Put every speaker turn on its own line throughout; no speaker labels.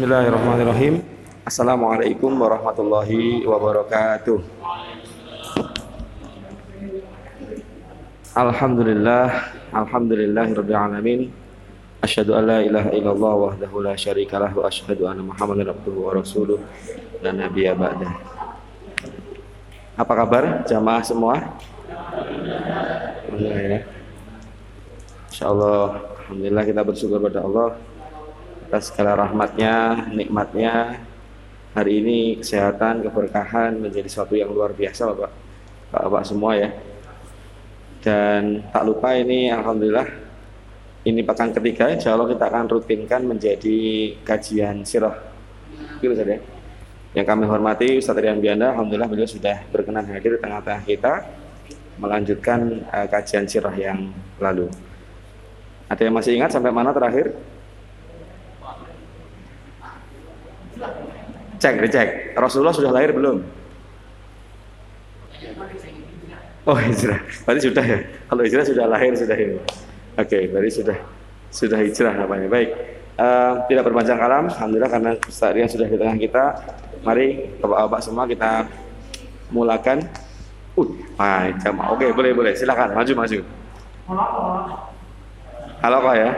Bismillahirrahmanirrahim. Assalamualaikum warahmatullahi wabarakatuh. Alhamdulillah, alhamdulillahirabbil alamin. Asyhadu an la ilaha illallah wahdahu la syarikalah wa asyhadu anna Muhammadar abduhu wa rasuluh dan nabiyya ba'da. Apa kabar jamaah semua? Alhamdulillah ya. Insyaallah alhamdulillah kita bersyukur pada Allah atas segala rahmatnya, nikmatnya. Hari ini kesehatan, keberkahan menjadi sesuatu yang luar biasa Bapak. Bapak semua ya. Dan tak lupa ini Alhamdulillah ini pekan ketiga insya Allah kita akan rutinkan menjadi kajian sirah. Gitu saja. Yang kami hormati Ustaz Rian Bianda, Alhamdulillah beliau sudah berkenan hadir di tengah-tengah kita melanjutkan uh, kajian sirah yang lalu. Ada yang masih ingat sampai mana terakhir? Cek, dicek. Rasulullah sudah lahir belum? Oh hijrah, berarti sudah ya. Kalau hijrah sudah lahir sudah ini. Oke, okay, berarti sudah sudah hijrah namanya. Baik, uh, tidak berpanjang kalam. Alhamdulillah karena Ustaz sudah di tengah kita. Mari bapak-bapak semua kita mulakan. Uh, ah, jam. Oke, okay, boleh boleh. Silakan maju maju. Halo kok ya.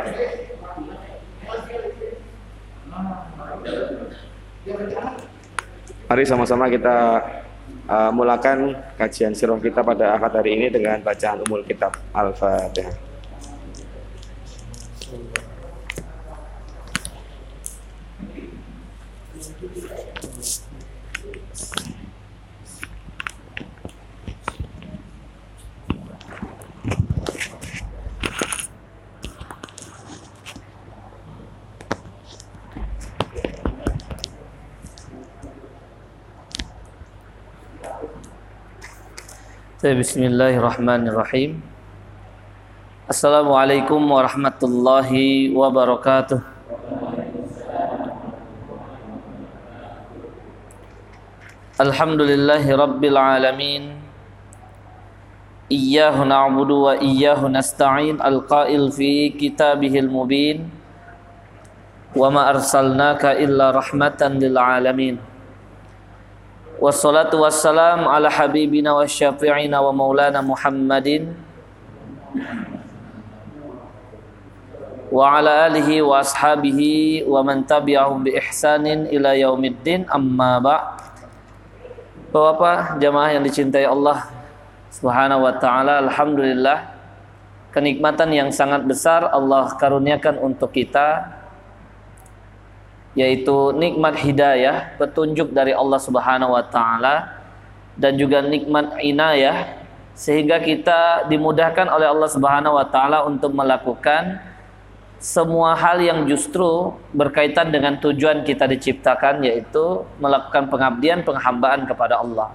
Mari sama-sama kita uh, mulakan kajian sirah kita pada akad hari ini dengan bacaan umul kitab Al-Fatihah.
Bismillahirrahmanirrahim. Assalamualaikum warahmatullahi wabarakatuh. Alhamdulillahi rabbil alamin. Iyyahu na'budu wa iyyahu nasta'in al-qail fi kitabihil mubin. Wa ma arsalnaka illa rahmatan lil alamin. Wassalatu wassalam ala habibina wa syafi'ina wa maulana Muhammadin wa ala alihi wa ashabihi wa man tabi'ahum bi ihsanin ila yaumiddin. Amma ba' Bapak jamaah yang dicintai Allah Subhanahu wa taala alhamdulillah kenikmatan yang sangat besar Allah karuniakan untuk kita yaitu nikmat hidayah, petunjuk dari Allah Subhanahu wa taala dan juga nikmat inayah sehingga kita dimudahkan oleh Allah Subhanahu wa taala untuk melakukan semua hal yang justru berkaitan dengan tujuan kita diciptakan yaitu melakukan pengabdian penghambaan kepada Allah.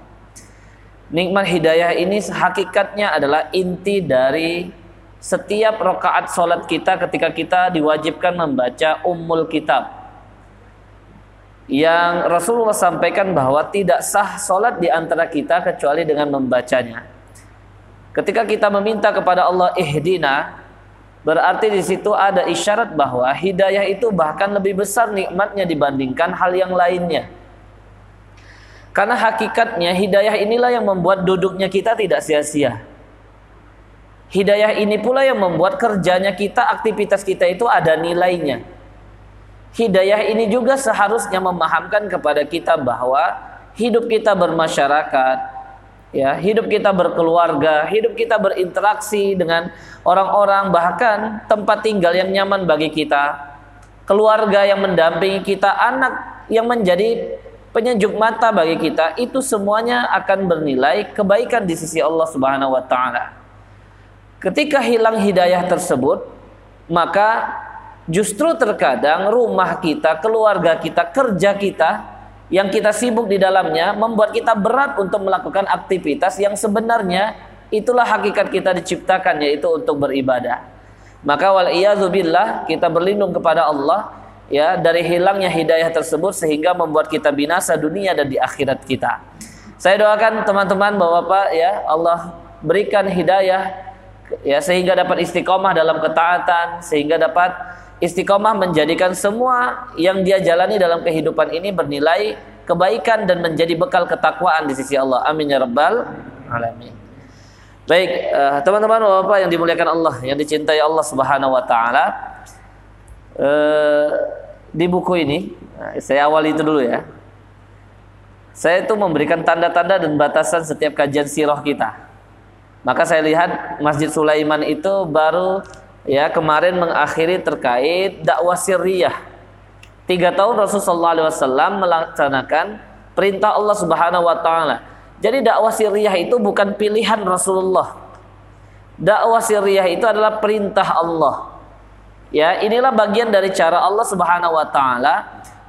Nikmat hidayah ini hakikatnya adalah inti dari setiap rakaat solat kita ketika kita diwajibkan membaca ummul kitab yang Rasulullah sampaikan bahwa tidak sah solat di antara kita kecuali dengan membacanya. Ketika kita meminta kepada Allah ihdina, berarti di situ ada isyarat bahwa hidayah itu bahkan lebih besar nikmatnya dibandingkan hal yang lainnya. Karena hakikatnya hidayah inilah yang membuat duduknya kita tidak sia-sia. Hidayah ini pula yang membuat kerjanya kita, aktivitas kita itu ada nilainya hidayah ini juga seharusnya memahamkan kepada kita bahwa hidup kita bermasyarakat, ya, hidup kita berkeluarga, hidup kita berinteraksi dengan orang-orang bahkan tempat tinggal yang nyaman bagi kita, keluarga yang mendampingi kita, anak yang menjadi penyejuk mata bagi kita, itu semuanya akan bernilai kebaikan di sisi Allah Subhanahu wa taala. Ketika hilang hidayah tersebut, maka Justru terkadang rumah kita, keluarga kita, kerja kita yang kita sibuk di dalamnya membuat kita berat untuk melakukan aktivitas yang sebenarnya itulah hakikat kita diciptakan yaitu untuk beribadah. Maka wal billah kita berlindung kepada Allah ya dari hilangnya hidayah tersebut sehingga membuat kita binasa dunia dan di akhirat kita. Saya doakan teman-teman Bapak-bapak ya Allah berikan hidayah ya sehingga dapat istiqomah dalam ketaatan sehingga dapat istiqomah menjadikan semua yang dia jalani dalam kehidupan ini bernilai kebaikan dan menjadi bekal ketakwaan di sisi Allah. Amin ya rabbal alamin. Baik, uh, teman-teman Bapak yang dimuliakan Allah, yang dicintai Allah Subhanahu wa taala. Uh, di buku ini, nah, saya awali itu dulu ya. Saya itu memberikan tanda-tanda dan batasan setiap kajian sirah kita. Maka saya lihat Masjid Sulaiman itu baru ya kemarin mengakhiri terkait dakwah sirriyah. Tiga tahun Rasulullah SAW melaksanakan perintah Allah Subhanahu Wa Taala. Jadi dakwah sirriyah itu bukan pilihan Rasulullah. Dakwah sirriyah itu adalah perintah Allah. Ya, inilah bagian dari cara Allah Subhanahu wa taala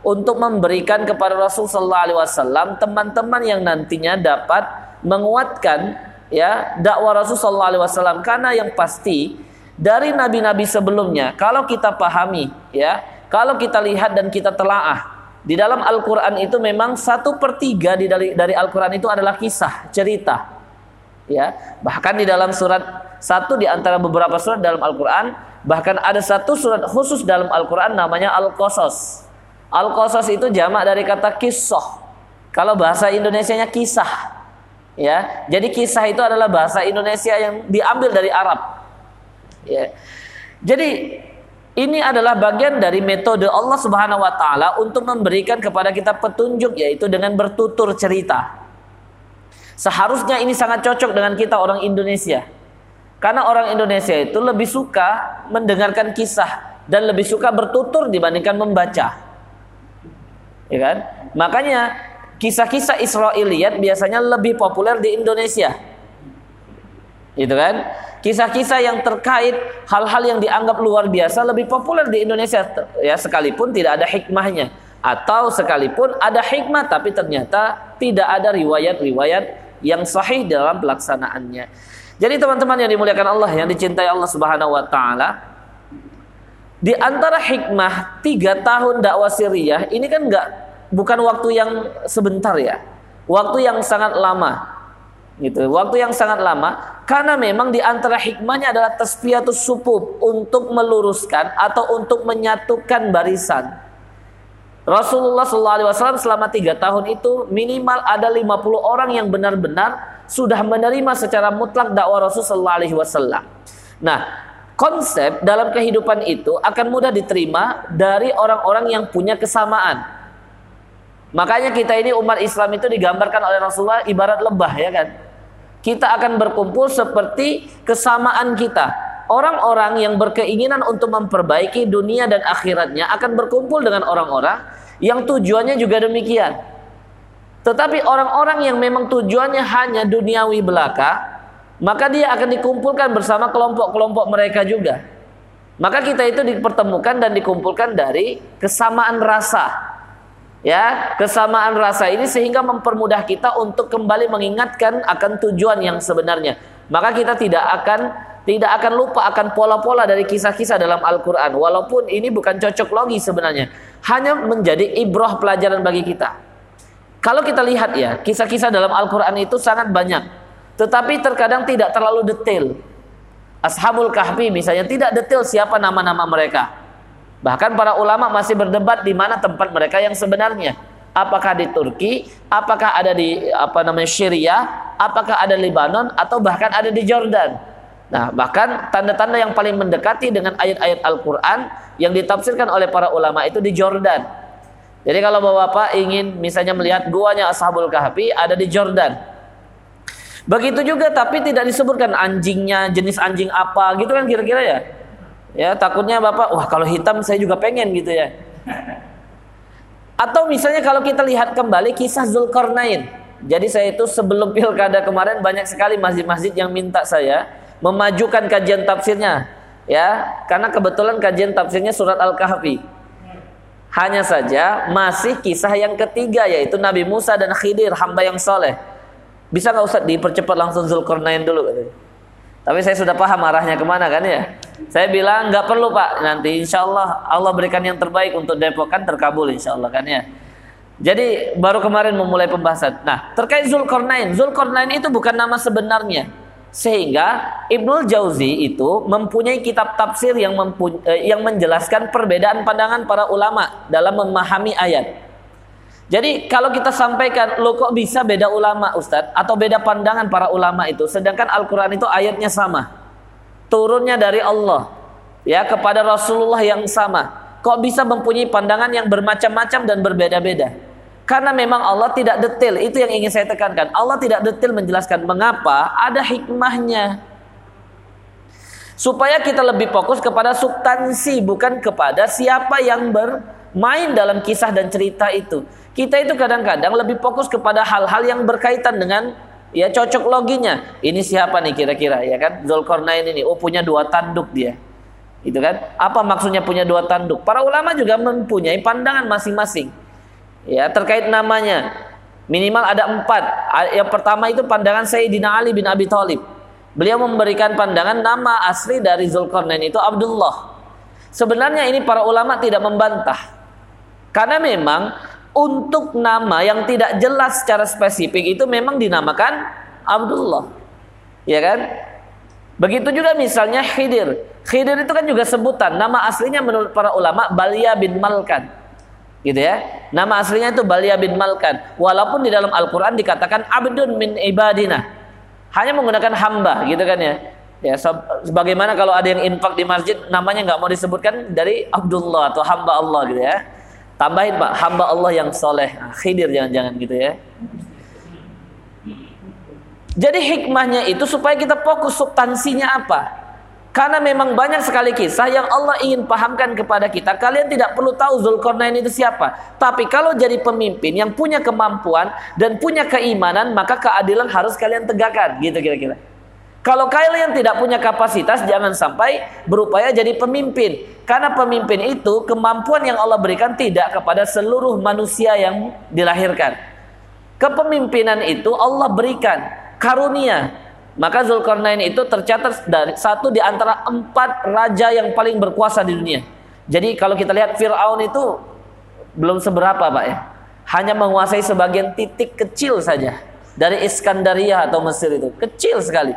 untuk memberikan kepada Rasul sallallahu alaihi teman-teman yang nantinya dapat menguatkan ya dakwah Rasul sallallahu alaihi karena yang pasti dari nabi-nabi sebelumnya kalau kita pahami ya kalau kita lihat dan kita telaah di dalam Al-Quran itu memang satu per tiga di dari, dari Al-Quran itu adalah kisah cerita ya bahkan di dalam surat satu di antara beberapa surat dalam Al-Quran bahkan ada satu surat khusus dalam Al-Quran namanya Al-Qasas Al-qasas itu jamak dari kata kisah. Kalau bahasa Indonesianya kisah. Ya. Jadi kisah itu adalah bahasa Indonesia yang diambil dari Arab. Ya. Jadi ini adalah bagian dari metode Allah Subhanahu wa taala untuk memberikan kepada kita petunjuk yaitu dengan bertutur cerita. Seharusnya ini sangat cocok dengan kita orang Indonesia. Karena orang Indonesia itu lebih suka mendengarkan kisah dan lebih suka bertutur dibandingkan membaca ya kan? Makanya kisah-kisah Israiliyat biasanya lebih populer di Indonesia. Gitu kan? Kisah-kisah yang terkait hal-hal yang dianggap luar biasa lebih populer di Indonesia ya sekalipun tidak ada hikmahnya atau sekalipun ada hikmah tapi ternyata tidak ada riwayat-riwayat yang sahih dalam pelaksanaannya. Jadi teman-teman yang dimuliakan Allah yang dicintai Allah Subhanahu wa taala, di antara hikmah tiga tahun dakwah Syriah ini kan nggak bukan waktu yang sebentar ya, waktu yang sangat lama, gitu. Waktu yang sangat lama karena memang di antara hikmahnya adalah tasfiyatus supub untuk meluruskan atau untuk menyatukan barisan. Rasulullah SAW selama tiga tahun itu minimal ada 50 orang yang benar-benar sudah menerima secara mutlak dakwah Rasulullah SAW. Nah, konsep dalam kehidupan itu akan mudah diterima dari orang-orang yang punya kesamaan. Makanya kita ini umat Islam itu digambarkan oleh Rasulullah ibarat lebah ya kan. Kita akan berkumpul seperti kesamaan kita. Orang-orang yang berkeinginan untuk memperbaiki dunia dan akhiratnya akan berkumpul dengan orang-orang yang tujuannya juga demikian. Tetapi orang-orang yang memang tujuannya hanya duniawi belaka, maka dia akan dikumpulkan bersama kelompok-kelompok mereka juga. Maka kita itu dipertemukan dan dikumpulkan dari kesamaan rasa. Ya, kesamaan rasa ini sehingga mempermudah kita untuk kembali mengingatkan akan tujuan yang sebenarnya. Maka kita tidak akan tidak akan lupa akan pola-pola dari kisah-kisah dalam Al-Qur'an walaupun ini bukan cocok logi sebenarnya. Hanya menjadi ibrah pelajaran bagi kita. Kalau kita lihat ya, kisah-kisah dalam Al-Qur'an itu sangat banyak tetapi terkadang tidak terlalu detail. Ashabul Kahfi misalnya tidak detail siapa nama-nama mereka. Bahkan para ulama masih berdebat di mana tempat mereka yang sebenarnya. Apakah di Turki, apakah ada di apa namanya Syria, apakah ada Lebanon atau bahkan ada di Jordan. Nah, bahkan tanda-tanda yang paling mendekati dengan ayat-ayat Al-Qur'an yang ditafsirkan oleh para ulama itu di Jordan. Jadi kalau Bapak ingin misalnya melihat guanya Ashabul Kahfi ada di Jordan. Begitu juga tapi tidak disebutkan anjingnya, jenis anjing apa gitu kan kira-kira ya. Ya, takutnya Bapak, wah kalau hitam saya juga pengen gitu ya. Atau misalnya kalau kita lihat kembali kisah Zulkarnain. Jadi saya itu sebelum pilkada kemarin banyak sekali masjid-masjid yang minta saya memajukan kajian tafsirnya. Ya, karena kebetulan kajian tafsirnya surat Al-Kahfi. Hanya saja masih kisah yang ketiga yaitu Nabi Musa dan Khidir hamba yang soleh. Bisa nggak usah dipercepat langsung Zulkarnain dulu katanya. Tapi saya sudah paham arahnya ke mana kan ya. Saya bilang nggak perlu pak. Nanti insya Allah Allah berikan yang terbaik untuk Depok kan terkabul insya Allah kan ya. Jadi baru kemarin memulai pembahasan. Nah terkait Zulkarnain. Zulkarnain itu bukan nama sebenarnya. Sehingga Ibnul Jauzi itu mempunyai kitab tafsir yang mempu eh, yang menjelaskan perbedaan pandangan para ulama dalam memahami ayat. Jadi kalau kita sampaikan, lo kok bisa beda ulama Ustadz? Atau beda pandangan para ulama itu. Sedangkan Al-Quran itu ayatnya sama. Turunnya dari Allah. Ya kepada Rasulullah yang sama. Kok bisa mempunyai pandangan yang bermacam-macam dan berbeda-beda? Karena memang Allah tidak detail. Itu yang ingin saya tekankan. Allah tidak detail menjelaskan mengapa ada hikmahnya. Supaya kita lebih fokus kepada substansi. Bukan kepada siapa yang bermain dalam kisah dan cerita itu. Kita itu kadang-kadang lebih fokus kepada hal-hal yang berkaitan dengan ya cocok loginya. Ini siapa nih kira-kira ya kan? Zulkarnain ini oh punya dua tanduk dia. Itu kan? Apa maksudnya punya dua tanduk? Para ulama juga mempunyai pandangan masing-masing. Ya, terkait namanya. Minimal ada empat. Yang pertama itu pandangan Sayyidina Ali bin Abi Thalib. Beliau memberikan pandangan nama asli dari Zulkarnain itu Abdullah. Sebenarnya ini para ulama tidak membantah. Karena memang untuk nama yang tidak jelas secara spesifik itu memang dinamakan Abdullah. Ya kan? Begitu juga misalnya Khidir. Khidir itu kan juga sebutan. Nama aslinya menurut para ulama Balia bin Malkan. Gitu ya. Nama aslinya itu Balia bin Malkan. Walaupun di dalam Al-Quran dikatakan Abdun min ibadina. Hanya menggunakan hamba gitu kan ya. Ya, sebagaimana kalau ada yang infak di masjid namanya nggak mau disebutkan dari Abdullah atau hamba Allah gitu ya. Tambahin Pak, hamba Allah yang soleh. Nah, khidir jangan-jangan gitu ya. Jadi hikmahnya itu supaya kita fokus substansinya apa. Karena memang banyak sekali kisah yang Allah ingin pahamkan kepada kita. Kalian tidak perlu tahu Zulkarnain itu siapa. Tapi kalau jadi pemimpin yang punya kemampuan dan punya keimanan, maka keadilan harus kalian tegakkan. Gitu kira-kira. Kalau kalian tidak punya kapasitas, jangan sampai berupaya jadi pemimpin. Karena pemimpin itu kemampuan yang Allah berikan tidak kepada seluruh manusia yang dilahirkan. Kepemimpinan itu Allah berikan karunia. Maka Zulkarnain itu tercatat dari satu di antara empat raja yang paling berkuasa di dunia. Jadi kalau kita lihat Fir'aun itu belum seberapa Pak ya. Hanya menguasai sebagian titik kecil saja dari Iskandaria atau Mesir itu. Kecil sekali.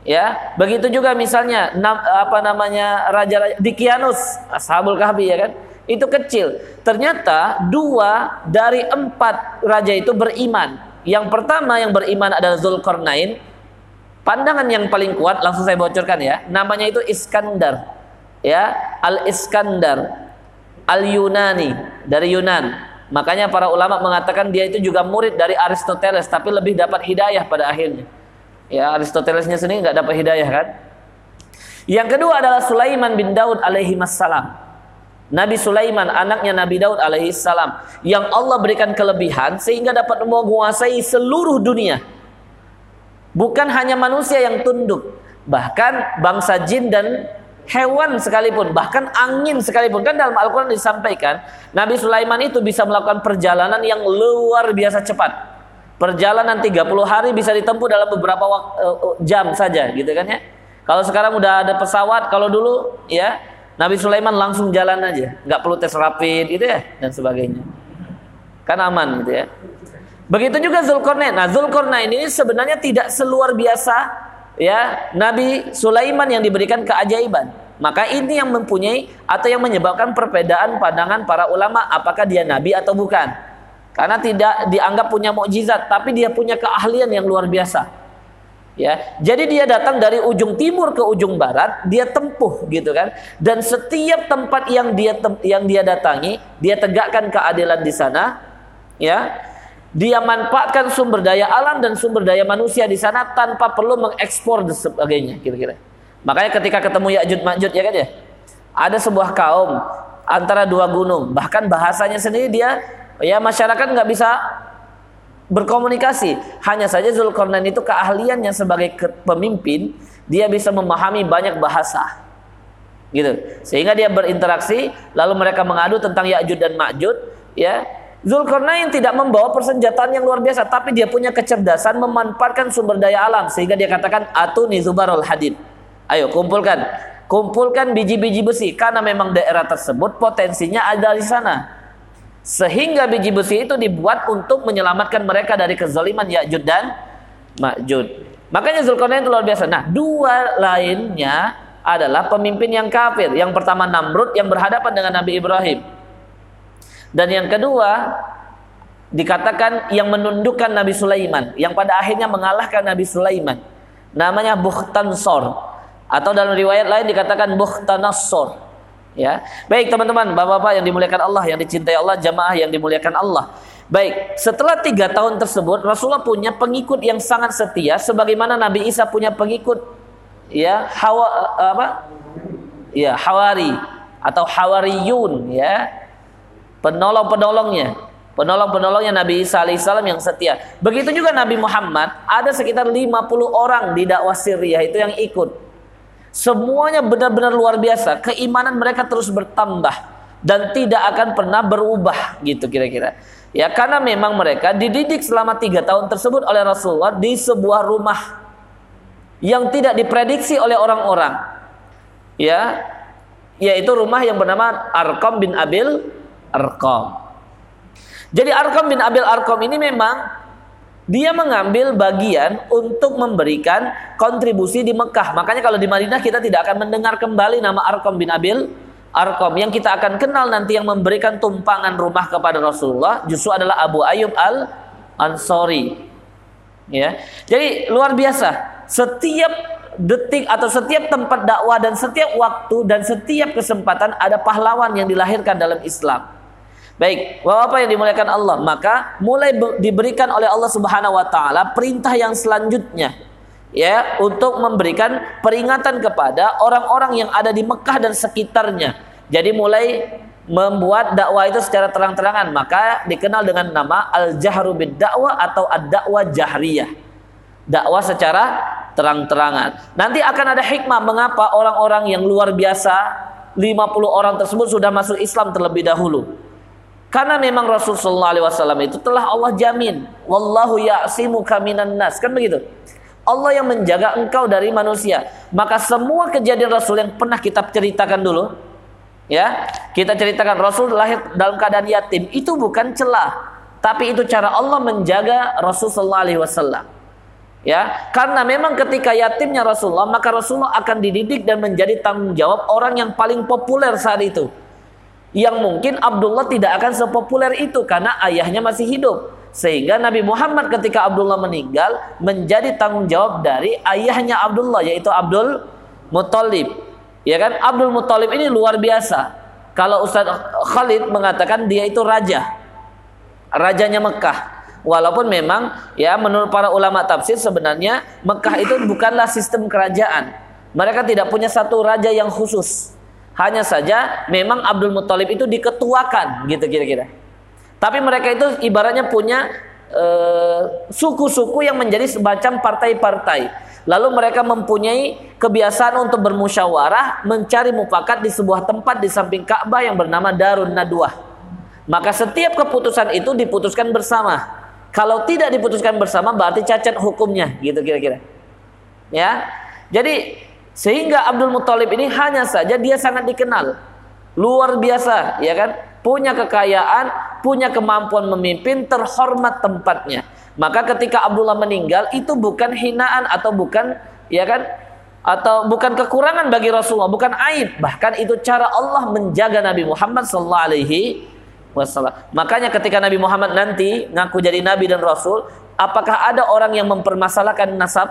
Ya, begitu juga misalnya apa namanya raja-raja Dikianus, Ashabul Kahfi ya kan? Itu kecil. Ternyata dua dari empat raja itu beriman. Yang pertama yang beriman adalah Zulkarnain. Pandangan yang paling kuat langsung saya bocorkan ya. Namanya itu Iskandar. Ya, Al Iskandar. Al Yunani dari Yunan. Makanya para ulama mengatakan dia itu juga murid dari Aristoteles tapi lebih dapat hidayah pada akhirnya. Ya Aristotelesnya sendiri nggak dapat hidayah kan? Yang kedua adalah Sulaiman bin Daud alaihi salam. Nabi Sulaiman anaknya Nabi Daud alaihi salam yang Allah berikan kelebihan sehingga dapat menguasai seluruh dunia. Bukan hanya manusia yang tunduk, bahkan bangsa jin dan hewan sekalipun, bahkan angin sekalipun. Kan dalam Al-Qur'an disampaikan, Nabi Sulaiman itu bisa melakukan perjalanan yang luar biasa cepat. Perjalanan 30 hari bisa ditempuh dalam beberapa uh, uh, jam saja gitu kan ya. Kalau sekarang udah ada pesawat, kalau dulu ya Nabi Sulaiman langsung jalan aja, nggak perlu tes rapid gitu ya dan sebagainya. Kan aman gitu ya. Begitu juga Zulkarnain. Nah, Zulkarnain ini sebenarnya tidak seluar biasa ya Nabi Sulaiman yang diberikan keajaiban. Maka ini yang mempunyai atau yang menyebabkan perbedaan pandangan para ulama apakah dia nabi atau bukan. Karena tidak dianggap punya mukjizat, tapi dia punya keahlian yang luar biasa. Ya, jadi dia datang dari ujung timur ke ujung barat, dia tempuh gitu kan. Dan setiap tempat yang dia yang dia datangi, dia tegakkan keadilan di sana. Ya, dia manfaatkan sumber daya alam dan sumber daya manusia di sana tanpa perlu mengekspor dan sebagainya kira-kira. Makanya ketika ketemu Ya'jud Ma'jud ya kan ya. Ada sebuah kaum antara dua gunung, bahkan bahasanya sendiri dia ya masyarakat nggak bisa berkomunikasi. Hanya saja Zulkarnain itu keahliannya sebagai pemimpin, dia bisa memahami banyak bahasa. Gitu. Sehingga dia berinteraksi, lalu mereka mengadu tentang Ya'jud dan Ma'jud, ya. Zulkarnain tidak membawa persenjataan yang luar biasa, tapi dia punya kecerdasan memanfaatkan sumber daya alam sehingga dia katakan atuni zubarul hadid. Ayo kumpulkan, kumpulkan biji-biji besi karena memang daerah tersebut potensinya ada di sana. Sehingga biji besi itu dibuat untuk menyelamatkan mereka dari kezaliman Ya'jud dan Ma'jud. Makanya Zulkarnain itu luar biasa. Nah, dua lainnya adalah pemimpin yang kafir. Yang pertama Namrud yang berhadapan dengan Nabi Ibrahim. Dan yang kedua dikatakan yang menundukkan Nabi Sulaiman, yang pada akhirnya mengalahkan Nabi Sulaiman. Namanya Bukhtansor atau dalam riwayat lain dikatakan Bukhtanassor. Ya. Baik teman-teman, Bapak-bapak yang dimuliakan Allah, yang dicintai Allah, jamaah yang dimuliakan Allah. Baik, setelah tiga tahun tersebut Rasulullah punya pengikut yang sangat setia, sebagaimana Nabi Isa punya pengikut, ya hawa apa? Ya hawari atau hawariyun, ya penolong-penolongnya, penolong-penolongnya Nabi Isa alaihissalam yang setia. Begitu juga Nabi Muhammad, ada sekitar 50 orang di dakwah Syria itu yang ikut. Semuanya benar-benar luar biasa, keimanan mereka terus bertambah dan tidak akan pernah berubah gitu kira-kira. Ya karena memang mereka dididik selama tiga tahun tersebut oleh Rasulullah di sebuah rumah yang tidak diprediksi oleh orang-orang. Ya, yaitu rumah yang bernama Arqam bin Abil Arqam. Jadi Arqam bin Abil Arqam ini memang dia mengambil bagian untuk memberikan kontribusi di Mekah. Makanya kalau di Madinah kita tidak akan mendengar kembali nama Arqam bin Abil Arqam yang kita akan kenal nanti yang memberikan tumpangan rumah kepada Rasulullah justru adalah Abu Ayyub Al Ansori. Ya. Jadi luar biasa. Setiap detik atau setiap tempat dakwah dan setiap waktu dan setiap kesempatan ada pahlawan yang dilahirkan dalam Islam. Baik, Bapak yang dimuliakan Allah, maka mulai diberikan oleh Allah Subhanahu wa taala perintah yang selanjutnya ya untuk memberikan peringatan kepada orang-orang yang ada di Mekah dan sekitarnya. Jadi mulai membuat dakwah itu secara terang-terangan maka dikenal dengan nama al-jahru bid dakwah atau ad-dakwah jahriyah. Dakwah secara terang-terangan. Nanti akan ada hikmah mengapa orang-orang yang luar biasa 50 orang tersebut sudah masuk Islam terlebih dahulu. Karena memang Rasulullah SAW itu telah Allah jamin, wallahu ya'simu kaminan nas, kan begitu? Allah yang menjaga engkau dari manusia. Maka semua kejadian Rasul yang pernah kita ceritakan dulu, ya, kita ceritakan Rasul lahir dalam keadaan yatim itu bukan celah, tapi itu cara Allah menjaga Rasulullah SAW. Ya, karena memang ketika yatimnya Rasulullah, maka Rasulullah akan dididik dan menjadi tanggung jawab orang yang paling populer saat itu. Yang mungkin Abdullah tidak akan sepopuler itu karena ayahnya masih hidup. Sehingga Nabi Muhammad ketika Abdullah meninggal menjadi tanggung jawab dari ayahnya Abdullah yaitu Abdul Muttalib. Ya kan? Abdul Muttalib ini luar biasa. Kalau Ustaz Khalid mengatakan dia itu raja. Rajanya Mekah. Walaupun memang ya menurut para ulama tafsir sebenarnya Mekah itu bukanlah sistem kerajaan. Mereka tidak punya satu raja yang khusus. Hanya saja memang Abdul Muttalib itu diketuakan gitu kira-kira. Tapi mereka itu ibaratnya punya eh, suku-suku uh, yang menjadi semacam partai-partai. Lalu mereka mempunyai kebiasaan untuk bermusyawarah, mencari mufakat di sebuah tempat di samping Ka'bah yang bernama Darun Nadwah. Maka setiap keputusan itu diputuskan bersama. Kalau tidak diputuskan bersama berarti cacat hukumnya, gitu kira-kira. Ya. Jadi sehingga Abdul Muthalib ini hanya saja dia sangat dikenal. Luar biasa, ya kan? punya kekayaan, punya kemampuan memimpin, terhormat tempatnya. Maka ketika Abdullah meninggal itu bukan hinaan atau bukan ya kan atau bukan kekurangan bagi Rasulullah, bukan aib, bahkan itu cara Allah menjaga Nabi Muhammad sallallahu alaihi wasallam. Makanya ketika Nabi Muhammad nanti ngaku jadi nabi dan rasul, apakah ada orang yang mempermasalahkan nasab?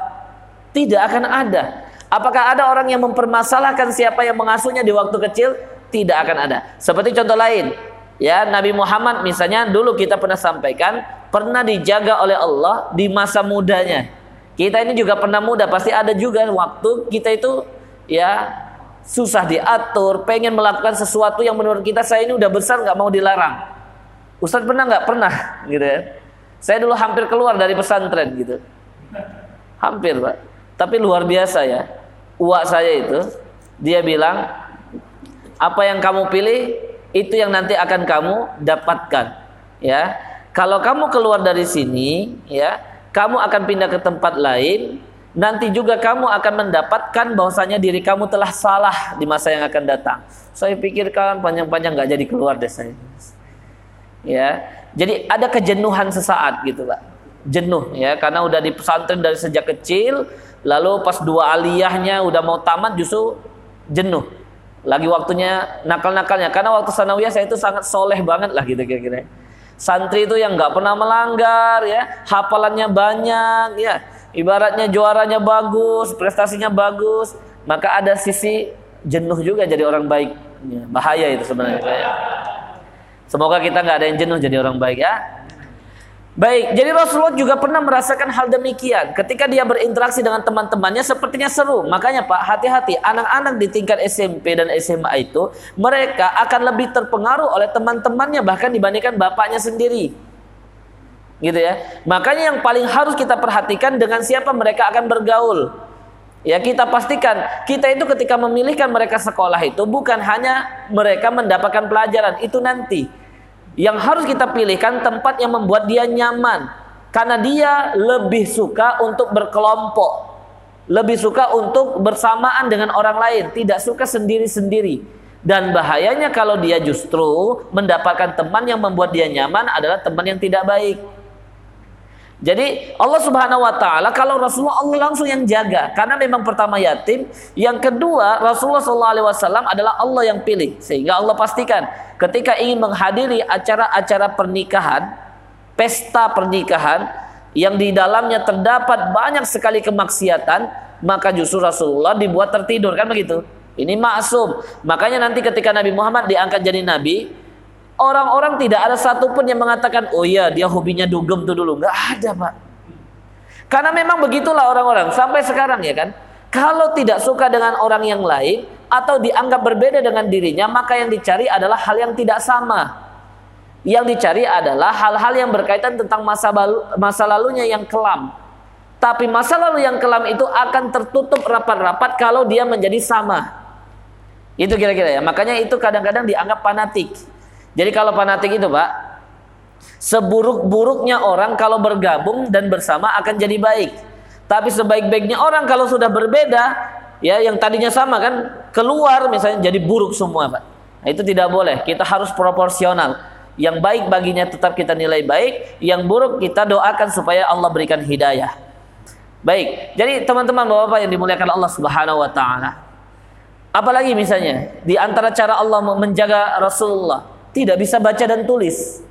Tidak akan ada. Apakah ada orang yang mempermasalahkan siapa yang mengasuhnya di waktu kecil? tidak akan ada. Seperti contoh lain, ya Nabi Muhammad misalnya dulu kita pernah sampaikan pernah dijaga oleh Allah di masa mudanya. Kita ini juga pernah muda, pasti ada juga waktu kita itu ya susah diatur, pengen melakukan sesuatu yang menurut kita saya ini udah besar nggak mau dilarang. Ustadz pernah nggak pernah gitu ya? Saya dulu hampir keluar dari pesantren gitu, hampir pak. Tapi luar biasa ya, uak saya itu dia bilang apa yang kamu pilih itu yang nanti akan kamu dapatkan. Ya. Kalau kamu keluar dari sini ya kamu akan pindah ke tempat lain nanti juga kamu akan mendapatkan bahwasanya diri kamu telah salah di masa yang akan datang. Saya pikirkan panjang-panjang nggak jadi keluar deh saya. Ya. Jadi ada kejenuhan sesaat gitu pak. Jenuh ya. Karena udah di pesantren dari sejak kecil lalu pas dua aliyahnya udah mau tamat justru jenuh. Lagi waktunya nakal-nakalnya. Karena waktu sanawiyah saya itu sangat soleh banget lah gitu kira-kira. Santri itu yang nggak pernah melanggar ya. Hafalannya banyak ya. Ibaratnya juaranya bagus prestasinya bagus. Maka ada sisi jenuh juga jadi orang baik. Ya, bahaya itu sebenarnya. Semoga kita nggak ada yang jenuh jadi orang baik ya Baik, jadi Rasulullah juga pernah merasakan hal demikian. Ketika dia berinteraksi dengan teman-temannya sepertinya seru. Makanya Pak, hati-hati anak-anak di tingkat SMP dan SMA itu mereka akan lebih terpengaruh oleh teman-temannya bahkan dibandingkan bapaknya sendiri. Gitu ya. Makanya yang paling harus kita perhatikan dengan siapa mereka akan bergaul. Ya kita pastikan kita itu ketika memilihkan mereka sekolah itu bukan hanya mereka mendapatkan pelajaran itu nanti yang harus kita pilihkan tempat yang membuat dia nyaman. Karena dia lebih suka untuk berkelompok. Lebih suka untuk bersamaan dengan orang lain. Tidak suka sendiri-sendiri. Dan bahayanya kalau dia justru mendapatkan teman yang membuat dia nyaman adalah teman yang tidak baik. Jadi Allah Subhanahu wa taala kalau Rasulullah Allah langsung yang jaga. Karena memang pertama yatim, yang kedua Rasulullah wasallam adalah Allah yang pilih. Sehingga Allah pastikan ketika ingin menghadiri acara-acara pernikahan, pesta pernikahan yang di dalamnya terdapat banyak sekali kemaksiatan, maka justru Rasulullah dibuat tertidur kan begitu. Ini maksum. Makanya nanti ketika Nabi Muhammad diangkat jadi nabi, Orang-orang tidak ada satupun yang mengatakan, oh iya dia hobinya dugem tuh dulu. Nggak ada pak. Karena memang begitulah orang-orang sampai sekarang ya kan. Kalau tidak suka dengan orang yang lain atau dianggap berbeda dengan dirinya, maka yang dicari adalah hal yang tidak sama. Yang dicari adalah hal-hal yang berkaitan tentang masa, balu, masa lalunya yang kelam. Tapi masa lalu yang kelam itu akan tertutup rapat-rapat kalau dia menjadi sama. Itu kira-kira ya. Makanya itu kadang-kadang dianggap fanatik. Jadi kalau fanatik itu Pak, seburuk-buruknya orang kalau bergabung dan bersama akan jadi baik. Tapi sebaik-baiknya orang kalau sudah berbeda, ya yang tadinya sama kan keluar misalnya jadi buruk semua Pak. Nah, itu tidak boleh. Kita harus proporsional. Yang baik baginya tetap kita nilai baik, yang buruk kita doakan supaya Allah berikan hidayah. Baik. Jadi teman-teman Bapak-bapak yang dimuliakan Allah Subhanahu wa taala. Apalagi misalnya di antara cara Allah menjaga Rasulullah tidak bisa baca dan tulis.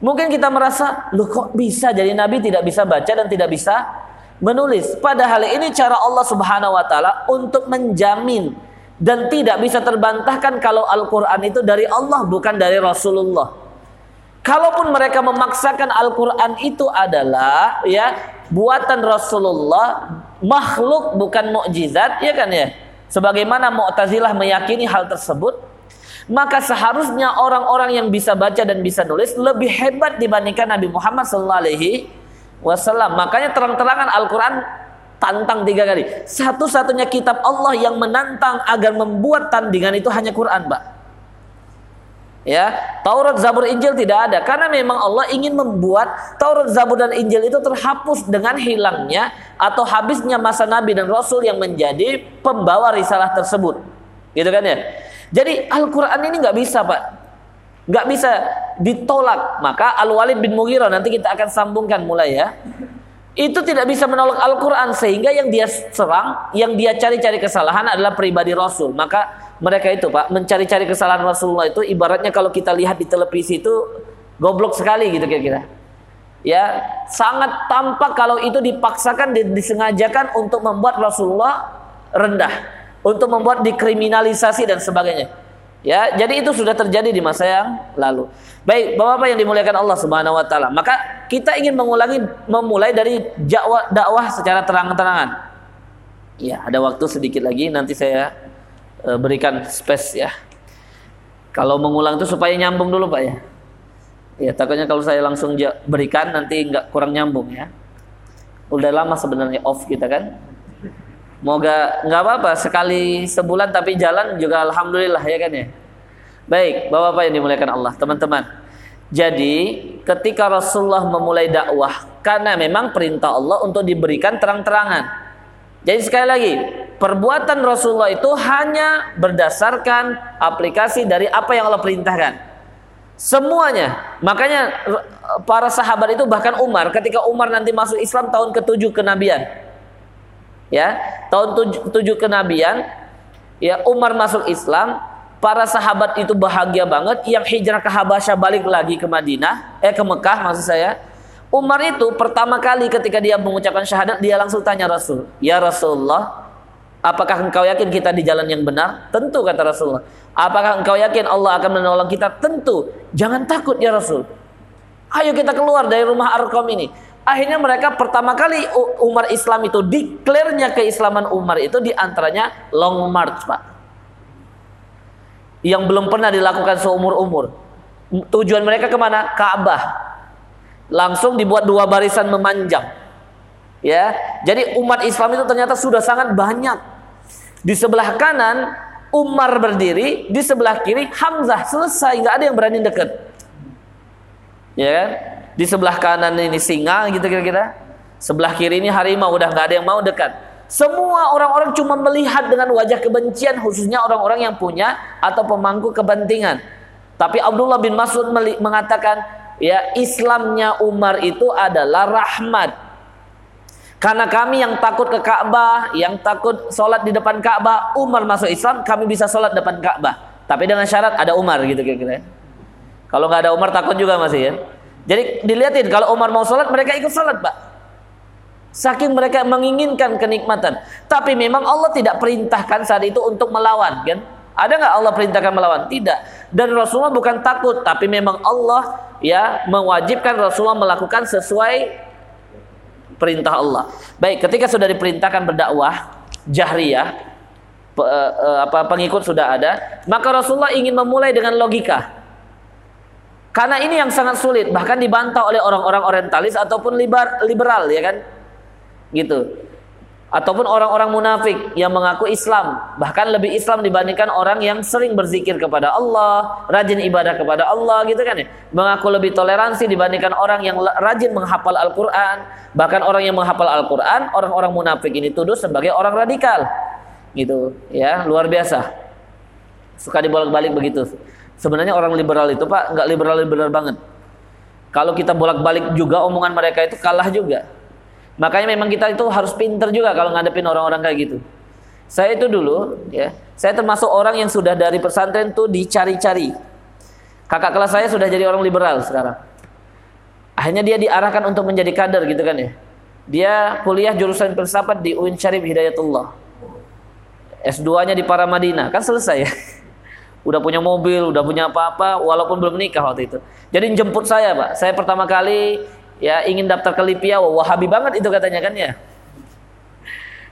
Mungkin kita merasa, loh kok bisa jadi nabi tidak bisa baca dan tidak bisa menulis. Padahal ini cara Allah Subhanahu wa taala untuk menjamin dan tidak bisa terbantahkan kalau Al-Qur'an itu dari Allah bukan dari Rasulullah. Kalaupun mereka memaksakan Al-Qur'an itu adalah ya buatan Rasulullah, makhluk bukan mukjizat, ya kan ya? Sebagaimana Mu'tazilah meyakini hal tersebut, maka seharusnya orang-orang yang bisa baca dan bisa nulis lebih hebat dibandingkan Nabi Muhammad SAW. Makanya terang-terangan Al-Quran tantang tiga kali. Satu-satunya kitab Allah yang menantang agar membuat tandingan itu hanya Quran, Pak. Ya, Taurat, Zabur, Injil tidak ada karena memang Allah ingin membuat Taurat, Zabur dan Injil itu terhapus dengan hilangnya atau habisnya masa nabi dan rasul yang menjadi pembawa risalah tersebut. Gitu kan ya? Jadi Al-Quran ini nggak bisa pak, nggak bisa ditolak. Maka Al Walid bin Mughirah nanti kita akan sambungkan mulai ya. Itu tidak bisa menolak Al-Quran sehingga yang dia serang, yang dia cari-cari kesalahan adalah pribadi Rasul. Maka mereka itu pak mencari-cari kesalahan Rasulullah itu ibaratnya kalau kita lihat di televisi itu goblok sekali gitu kira-kira. Ya sangat tampak kalau itu dipaksakan disengajakan untuk membuat Rasulullah rendah untuk membuat dikriminalisasi dan sebagainya. Ya, jadi itu sudah terjadi di masa yang lalu. Baik, Bapak-bapak yang dimuliakan Allah Subhanahu wa taala. Maka kita ingin mengulangi memulai dari dakwah secara terang-terangan. Ya, ada waktu sedikit lagi nanti saya e, berikan space ya. Kalau mengulang itu supaya nyambung dulu, Pak ya. Ya, takutnya kalau saya langsung berikan nanti nggak kurang nyambung ya. Udah lama sebenarnya off kita kan. Moga nggak apa-apa sekali sebulan tapi jalan juga alhamdulillah ya kan ya. Baik, Bapak-bapak yang dimuliakan Allah, teman-teman. Jadi, ketika Rasulullah memulai dakwah karena memang perintah Allah untuk diberikan terang-terangan. Jadi sekali lagi, perbuatan Rasulullah itu hanya berdasarkan aplikasi dari apa yang Allah perintahkan. Semuanya. Makanya para sahabat itu bahkan Umar ketika Umar nanti masuk Islam tahun ke-7 kenabian. Ya, tahun 7, 7 kenabian ya Umar masuk Islam, para sahabat itu bahagia banget yang hijrah ke Habasyah balik lagi ke Madinah, eh ke Mekah maksud saya. Umar itu pertama kali ketika dia mengucapkan syahadat dia langsung tanya Rasul, "Ya Rasulullah, apakah engkau yakin kita di jalan yang benar?" Tentu kata Rasulullah. Apakah engkau yakin Allah akan menolong kita? Tentu. Jangan takut ya Rasul. Ayo kita keluar dari rumah Arkom ini. Akhirnya mereka pertama kali Umar Islam itu deklarnya keislaman Umar itu di antaranya long march pak. Yang belum pernah dilakukan seumur umur. Tujuan mereka ke mana? Ka'bah. Langsung dibuat dua barisan memanjang. Ya, jadi umat Islam itu ternyata sudah sangat banyak. Di sebelah kanan Umar berdiri, di sebelah kiri Hamzah selesai, nggak ada yang berani dekat. Ya kan? Di sebelah kanan ini singa gitu kira-kira. Sebelah kiri ini harimau, udah nggak ada yang mau dekat. Semua orang-orang cuma melihat dengan wajah kebencian khususnya orang-orang yang punya atau pemangku kepentingan. Tapi Abdullah bin Mas'ud mengatakan, ya Islamnya Umar itu adalah rahmat karena kami yang takut ke Ka'bah, yang takut sholat di depan Ka'bah, Umar masuk Islam, kami bisa sholat depan Ka'bah. Tapi dengan syarat ada Umar gitu kira-kira. Kalau nggak ada Umar takut juga masih ya. Jadi dilihatin kalau Umar mau sholat mereka ikut sholat pak. Saking mereka menginginkan kenikmatan. Tapi memang Allah tidak perintahkan saat itu untuk melawan kan. Ada nggak Allah perintahkan melawan? Tidak. Dan Rasulullah bukan takut, tapi memang Allah ya mewajibkan Rasulullah melakukan sesuai perintah Allah. Baik, ketika sudah diperintahkan berdakwah jahriyah, pe, e, apa pengikut sudah ada, maka Rasulullah ingin memulai dengan logika. Karena ini yang sangat sulit, bahkan dibantah oleh orang-orang orientalis ataupun liberal, liberal ya kan? Gitu. Ataupun orang-orang munafik yang mengaku Islam bahkan lebih Islam dibandingkan orang yang sering berzikir kepada Allah rajin ibadah kepada Allah gitu kan ya? Mengaku lebih toleransi dibandingkan orang yang rajin menghafal Al-Quran bahkan orang yang menghafal Al-Quran orang-orang munafik ini tuduh sebagai orang radikal. Gitu ya luar biasa. Suka dibolak-balik begitu sebenarnya orang liberal itu pak nggak liberal-liberal banget kalau kita bolak-balik juga omongan mereka itu kalah juga Makanya memang kita itu harus pinter juga kalau ngadepin orang-orang kayak gitu. Saya itu dulu, ya, saya termasuk orang yang sudah dari pesantren tuh dicari-cari. Kakak kelas saya sudah jadi orang liberal sekarang. Akhirnya dia diarahkan untuk menjadi kader gitu kan ya. Dia kuliah jurusan filsafat di UIN Syarif Hidayatullah. S2-nya di Paramadina, kan selesai ya. Udah punya mobil, udah punya apa-apa, walaupun belum nikah waktu itu. Jadi jemput saya, Pak. Saya pertama kali ya ingin daftar ke Lipia, wah, wahabi banget itu katanya kan ya.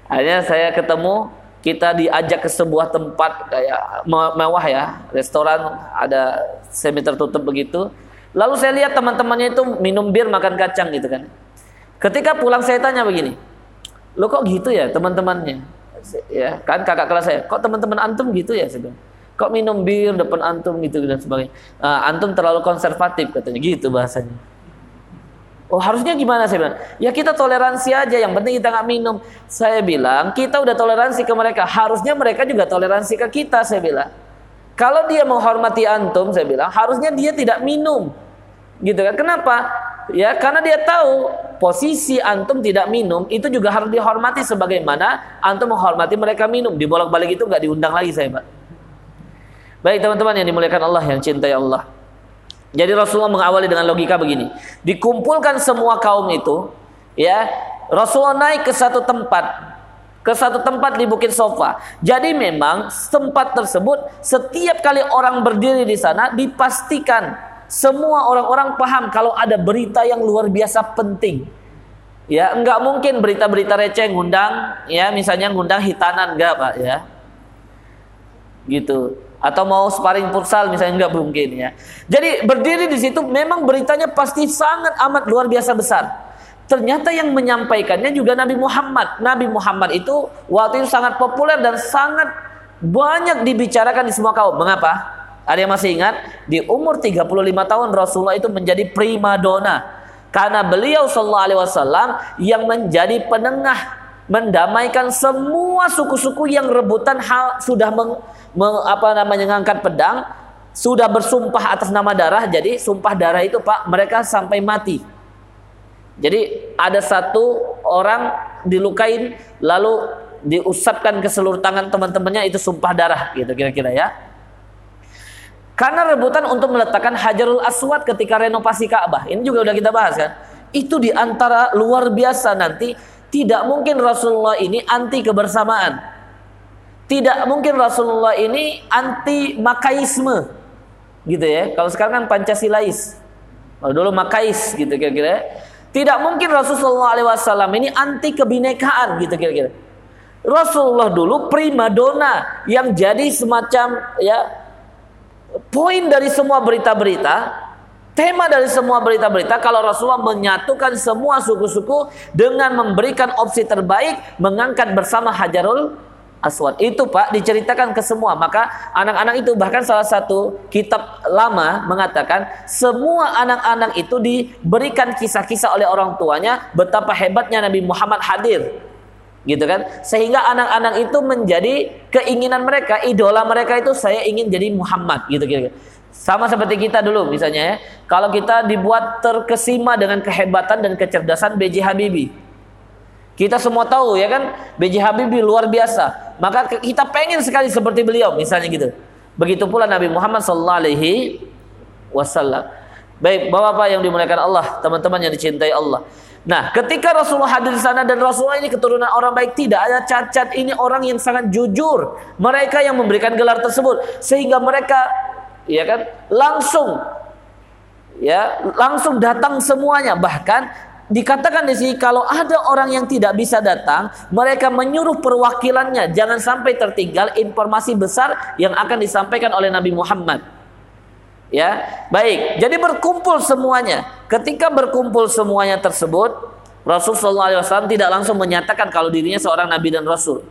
Akhirnya saya ketemu, kita diajak ke sebuah tempat kayak mewah ya, restoran ada semi tertutup begitu. Lalu saya lihat teman-temannya itu minum bir, makan kacang gitu kan. Ketika pulang saya tanya begini, lo kok gitu ya teman-temannya? Ya kan kakak kelas saya, kok teman-teman antum gitu ya? Saya kok minum bir depan antum gitu dan sebagainya. Uh, antum terlalu konservatif katanya gitu bahasanya. Oh harusnya gimana saya bilang? Ya kita toleransi aja, yang penting kita nggak minum. Saya bilang kita udah toleransi ke mereka, harusnya mereka juga toleransi ke kita. Saya bilang. Kalau dia menghormati antum, saya bilang harusnya dia tidak minum, gitu kan? Kenapa? Ya karena dia tahu posisi antum tidak minum itu juga harus dihormati sebagaimana antum menghormati mereka minum. Dibolak-balik itu nggak diundang lagi saya, Pak. Baik teman-teman yang dimuliakan Allah yang cintai Allah. Jadi Rasulullah mengawali dengan logika begini. Dikumpulkan semua kaum itu, ya. Rasulullah naik ke satu tempat, ke satu tempat di Bukit Sofa. Jadi memang tempat tersebut setiap kali orang berdiri di sana dipastikan semua orang-orang paham kalau ada berita yang luar biasa penting. Ya, enggak mungkin berita-berita receh ngundang ya misalnya ngundang hitanan enggak, Pak ya. Gitu atau mau sparring futsal misalnya nggak mungkin ya. Jadi berdiri di situ memang beritanya pasti sangat amat luar biasa besar. Ternyata yang menyampaikannya juga Nabi Muhammad. Nabi Muhammad itu waktu itu sangat populer dan sangat banyak dibicarakan di semua kaum. Mengapa? Ada yang masih ingat? Di umur 35 tahun Rasulullah itu menjadi prima dona. Karena beliau sallallahu alaihi wasallam yang menjadi penengah mendamaikan semua suku-suku yang rebutan hal sudah meng, meng, apa namanya mengangkat pedang sudah bersumpah atas nama darah, jadi sumpah darah itu Pak, mereka sampai mati. Jadi ada satu orang dilukain lalu diusapkan ke seluruh tangan teman-temannya itu sumpah darah gitu kira-kira ya. Karena rebutan untuk meletakkan Hajarul Aswad ketika renovasi Ka'bah. Ini juga udah kita bahas kan. Itu di antara luar biasa nanti tidak mungkin Rasulullah ini anti kebersamaan. Tidak mungkin Rasulullah ini anti makaisme. Gitu ya. Kalau sekarang kan Pancasilais. Kalau dulu makais gitu kira-kira. Tidak mungkin Rasulullah SAW ini anti kebinekaan gitu kira-kira. Rasulullah dulu prima dona yang jadi semacam ya poin dari semua berita-berita Tema dari semua berita-berita kalau Rasulullah menyatukan semua suku-suku dengan memberikan opsi terbaik mengangkat bersama Hajarul Aswad. Itu Pak diceritakan ke semua. Maka anak-anak itu bahkan salah satu kitab lama mengatakan semua anak-anak itu diberikan kisah-kisah oleh orang tuanya betapa hebatnya Nabi Muhammad hadir. Gitu kan? Sehingga anak-anak itu menjadi keinginan mereka, idola mereka itu saya ingin jadi Muhammad gitu kira-kira. Sama seperti kita dulu misalnya ya. Kalau kita dibuat terkesima dengan kehebatan dan kecerdasan B.J. Habibie. Kita semua tahu ya kan B.J. Habibie luar biasa. Maka kita pengen sekali seperti beliau misalnya gitu. Begitu pula Nabi Muhammad sallallahu alaihi wasallam. Baik, Bapak-bapak yang dimuliakan Allah, teman-teman yang dicintai Allah. Nah, ketika Rasulullah hadir di sana dan Rasulullah ini keturunan orang baik, tidak ada cacat. Ini orang yang sangat jujur. Mereka yang memberikan gelar tersebut sehingga mereka ya kan? Langsung. Ya langsung datang semuanya. Bahkan dikatakan di sini kalau ada orang yang tidak bisa datang mereka menyuruh perwakilannya. Jangan sampai tertinggal informasi besar yang akan disampaikan oleh Nabi Muhammad. Ya baik. Jadi berkumpul semuanya. Ketika berkumpul semuanya tersebut Rasulullah SAW tidak langsung menyatakan kalau dirinya seorang nabi dan rasul.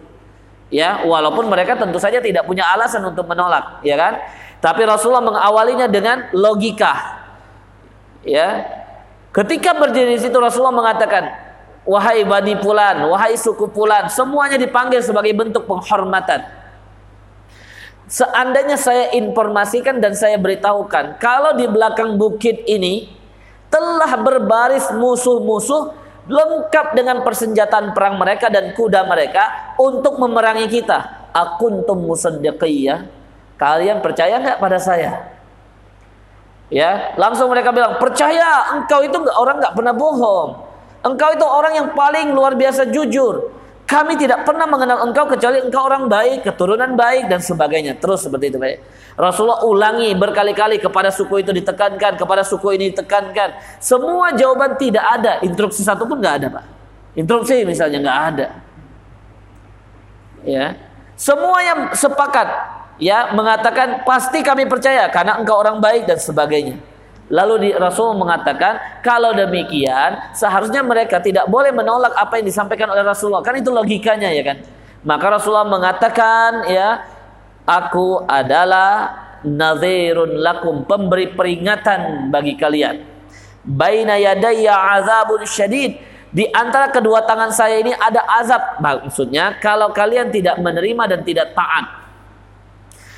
Ya walaupun mereka tentu saja tidak punya alasan untuk menolak ya kan tapi Rasulullah mengawalinya dengan logika. Ya. Ketika berdiri di situ Rasulullah mengatakan, "Wahai Bani Fulan, wahai suku Fulan, semuanya dipanggil sebagai bentuk penghormatan." Seandainya saya informasikan dan saya beritahukan, kalau di belakang bukit ini telah berbaris musuh-musuh lengkap dengan persenjataan perang mereka dan kuda mereka untuk memerangi kita. Akuntum musaddiqiyah Kalian percaya nggak pada saya? Ya, langsung mereka bilang, percaya. Engkau itu orang nggak pernah bohong. Engkau itu orang yang paling luar biasa jujur. Kami tidak pernah mengenal engkau kecuali engkau orang baik, keturunan baik dan sebagainya. Terus seperti itu. Rasulullah ulangi berkali-kali kepada suku itu ditekankan, kepada suku ini ditekankan. Semua jawaban tidak ada, instruksi satu pun nggak ada, Pak. Instruksi misalnya nggak ada. Ya, semuanya sepakat ya mengatakan pasti kami percaya karena engkau orang baik dan sebagainya. Lalu di, Rasul mengatakan kalau demikian seharusnya mereka tidak boleh menolak apa yang disampaikan oleh Rasulullah. Kan itu logikanya ya kan. Maka Rasulullah mengatakan ya aku adalah nazirun lakum pemberi peringatan bagi kalian. Baina yadayya azabun syadid di antara kedua tangan saya ini ada azab. Maksudnya kalau kalian tidak menerima dan tidak taat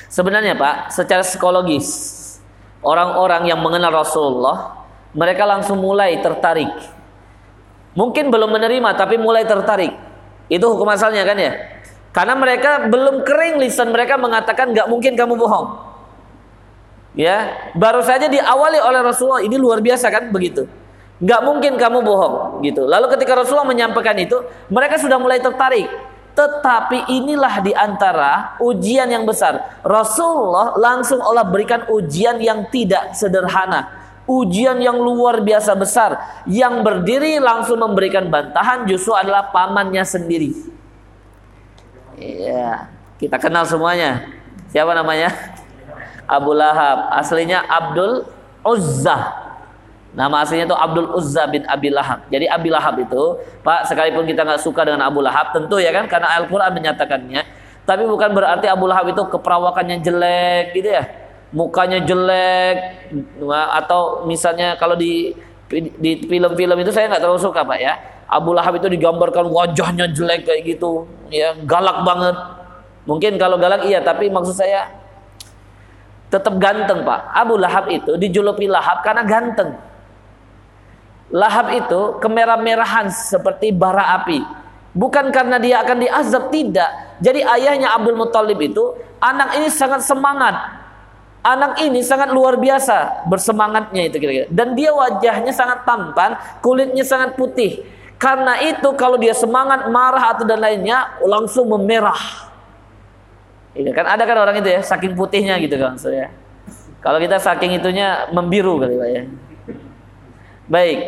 Sebenarnya Pak, secara psikologis orang-orang yang mengenal Rasulullah mereka langsung mulai tertarik. Mungkin belum menerima tapi mulai tertarik. Itu hukum asalnya kan ya? Karena mereka belum kering lisan mereka mengatakan nggak mungkin kamu bohong. Ya, baru saja diawali oleh Rasulullah ini luar biasa kan begitu. Nggak mungkin kamu bohong gitu. Lalu ketika Rasulullah menyampaikan itu, mereka sudah mulai tertarik. Tetapi inilah di antara ujian yang besar. Rasulullah langsung Allah berikan ujian yang tidak sederhana. Ujian yang luar biasa besar. Yang berdiri langsung memberikan bantahan justru adalah pamannya sendiri. Iya, kita kenal semuanya. Siapa namanya? Abu Lahab. Aslinya Abdul Uzzah Nama aslinya itu Abdul Uzza bin Abi Lahab. Jadi Abi Lahab itu, Pak, sekalipun kita nggak suka dengan Abu Lahab, tentu ya kan, karena Al-Quran menyatakannya. Tapi bukan berarti Abu Lahab itu keperawakannya jelek gitu ya. Mukanya jelek, atau misalnya kalau di di film-film itu saya nggak terlalu suka Pak ya. Abu Lahab itu digambarkan wajahnya jelek kayak gitu, ya galak banget. Mungkin kalau galak iya, tapi maksud saya tetap ganteng Pak. Abu Lahab itu dijuluki Lahab karena ganteng. Lahab itu kemerah-merahan seperti bara api. Bukan karena dia akan diazab, tidak. Jadi ayahnya Abdul Muthalib itu, anak ini sangat semangat. Anak ini sangat luar biasa bersemangatnya itu kira-kira. Dan dia wajahnya sangat tampan, kulitnya sangat putih. Karena itu kalau dia semangat, marah atau dan lainnya langsung memerah. Ini kan ada kan orang itu ya, saking putihnya gitu kan saya. Kalau kita saking itunya membiru kali ya. Baik.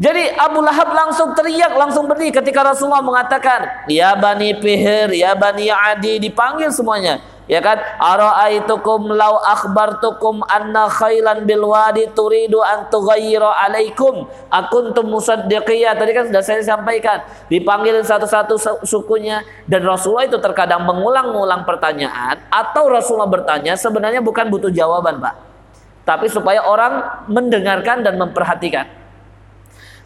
Jadi Abu Lahab langsung teriak, langsung berdiri ketika Rasulullah mengatakan, "Ya Bani Fihir, ya Bani Adi," dipanggil semuanya. Ya kan? Ara'aitukum law akhbartukum anna khailan bil wadi turidu an tughayyiru alaikum akuntum musaddiqiyah. Tadi kan sudah saya sampaikan. Dipanggil satu-satu sukunya dan Rasulullah itu terkadang mengulang-ulang pertanyaan atau Rasulullah bertanya sebenarnya bukan butuh jawaban, Pak. Tapi supaya orang mendengarkan dan memperhatikan.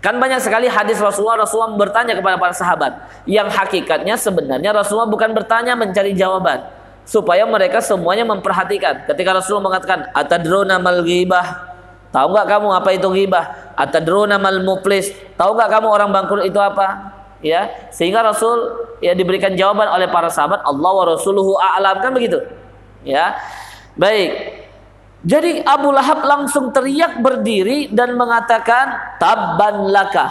Kan banyak sekali hadis Rasulullah Rasulullah bertanya kepada para sahabat yang hakikatnya sebenarnya Rasulullah bukan bertanya mencari jawaban, supaya mereka semuanya memperhatikan. Ketika Rasulullah mengatakan atadruna mal ghibah, tahu nggak kamu apa itu ghibah? Atadruna mal muflis, tahu nggak kamu orang bangkrut itu apa? Ya, sehingga Rasul ya diberikan jawaban oleh para sahabat Allah wa rasuluhu a'lam kan begitu. Ya. Baik. Jadi Abu Lahab langsung teriak berdiri dan mengatakan tabban laka.